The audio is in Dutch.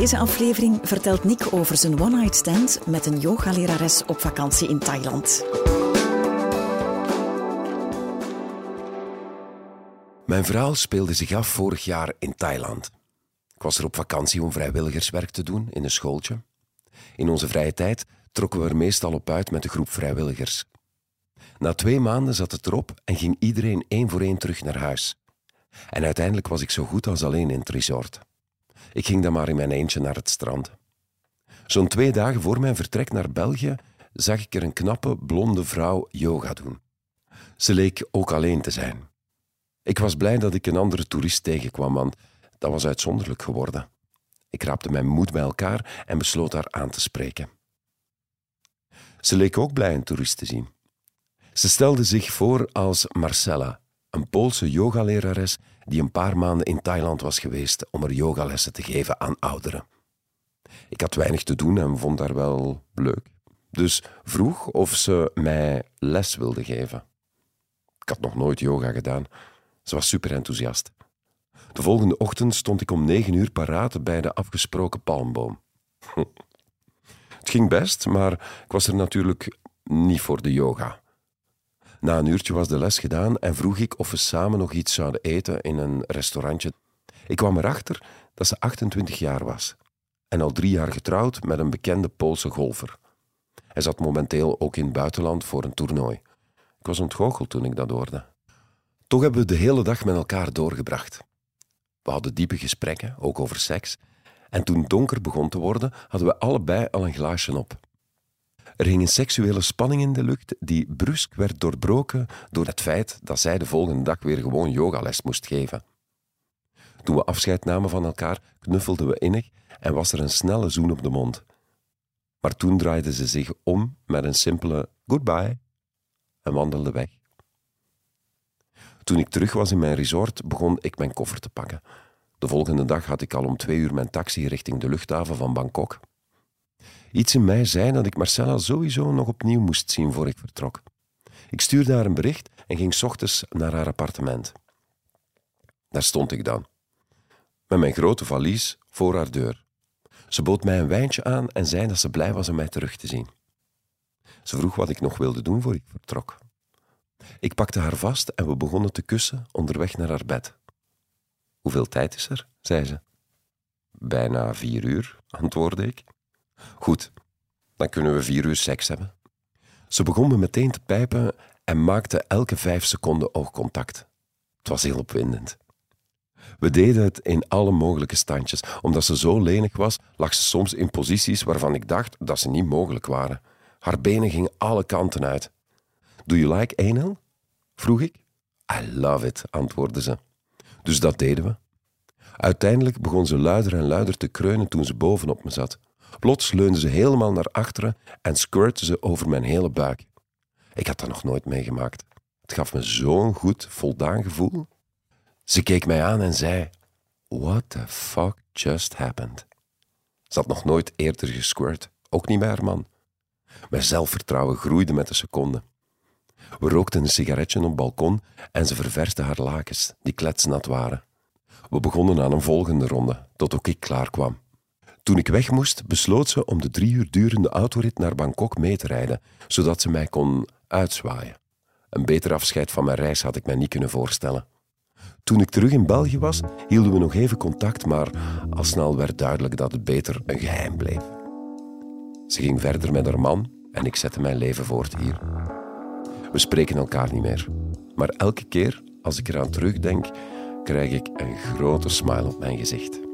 Deze aflevering vertelt Nick over zijn one-night stand met een yogalerares op vakantie in Thailand. Mijn verhaal speelde zich af vorig jaar in Thailand. Ik was er op vakantie om vrijwilligerswerk te doen in een schooltje. In onze vrije tijd trokken we er meestal op uit met een groep vrijwilligers. Na twee maanden zat het erop en ging iedereen één voor één terug naar huis. En uiteindelijk was ik zo goed als alleen in het resort. Ik ging dan maar in mijn eentje naar het strand. Zo'n twee dagen voor mijn vertrek naar België zag ik er een knappe, blonde vrouw yoga doen. Ze leek ook alleen te zijn. Ik was blij dat ik een andere toerist tegenkwam, want dat was uitzonderlijk geworden. Ik raapte mijn moed bij elkaar en besloot haar aan te spreken. Ze leek ook blij een toerist te zien. Ze stelde zich voor als Marcella, een Poolse yogalerares die een paar maanden in Thailand was geweest om er yogalessen te geven aan ouderen. Ik had weinig te doen en vond haar wel leuk. Dus vroeg of ze mij les wilde geven. Ik had nog nooit yoga gedaan. Ze was super enthousiast. De volgende ochtend stond ik om negen uur paraat bij de afgesproken palmboom. Het ging best, maar ik was er natuurlijk niet voor de yoga. Na een uurtje was de les gedaan en vroeg ik of we samen nog iets zouden eten in een restaurantje. Ik kwam erachter dat ze 28 jaar was en al drie jaar getrouwd met een bekende Poolse golfer. Hij zat momenteel ook in het buitenland voor een toernooi. Ik was ontgoocheld toen ik dat hoorde. Toch hebben we de hele dag met elkaar doorgebracht. We hadden diepe gesprekken, ook over seks. En toen donker begon te worden, hadden we allebei al een glaasje op. Er hing een seksuele spanning in de lucht die brusk werd doorbroken door het feit dat zij de volgende dag weer gewoon yogales moest geven. Toen we afscheid namen van elkaar, knuffelden we innig en was er een snelle zoen op de mond. Maar toen draaide ze zich om met een simpele goodbye en wandelde weg. Toen ik terug was in mijn resort, begon ik mijn koffer te pakken. De volgende dag had ik al om twee uur mijn taxi richting de luchthaven van Bangkok. Iets in mij zei dat ik Marcella sowieso nog opnieuw moest zien voor ik vertrok. Ik stuurde haar een bericht en ging ochtends naar haar appartement. Daar stond ik dan, met mijn grote valies voor haar deur. Ze bood mij een wijntje aan en zei dat ze blij was om mij terug te zien. Ze vroeg wat ik nog wilde doen voor ik vertrok. Ik pakte haar vast en we begonnen te kussen onderweg naar haar bed. Hoeveel tijd is er? zei ze. Bijna vier uur, antwoordde ik. Goed, dan kunnen we vier uur seks hebben. Ze begon me meteen te pijpen en maakte elke vijf seconden oogcontact. Het was heel opwindend. We deden het in alle mogelijke standjes. Omdat ze zo lenig was, lag ze soms in posities waarvan ik dacht dat ze niet mogelijk waren. Haar benen gingen alle kanten uit. Do you like anal? vroeg ik. I love it, antwoordde ze. Dus dat deden we. Uiteindelijk begon ze luider en luider te kreunen toen ze bovenop me zat. Plots leunde ze helemaal naar achteren en squirtte ze over mijn hele buik. Ik had dat nog nooit meegemaakt. Het gaf me zo'n goed, voldaan gevoel. Ze keek mij aan en zei: What the fuck just happened? Ze had nog nooit eerder gesquirt, ook niet bij haar man. Mijn zelfvertrouwen groeide met de seconde. We rookten een sigaretje op het balkon en ze ververste haar lakens, die kletsnat waren. We begonnen aan een volgende ronde, tot ook ik klaar kwam. Toen ik weg moest, besloot ze om de drie uur durende autorit naar Bangkok mee te rijden, zodat ze mij kon uitzwaaien. Een beter afscheid van mijn reis had ik mij niet kunnen voorstellen. Toen ik terug in België was, hielden we nog even contact, maar al snel werd duidelijk dat het beter een geheim bleef. Ze ging verder met haar man en ik zette mijn leven voort hier. We spreken elkaar niet meer. Maar elke keer als ik eraan terugdenk, krijg ik een grote smile op mijn gezicht.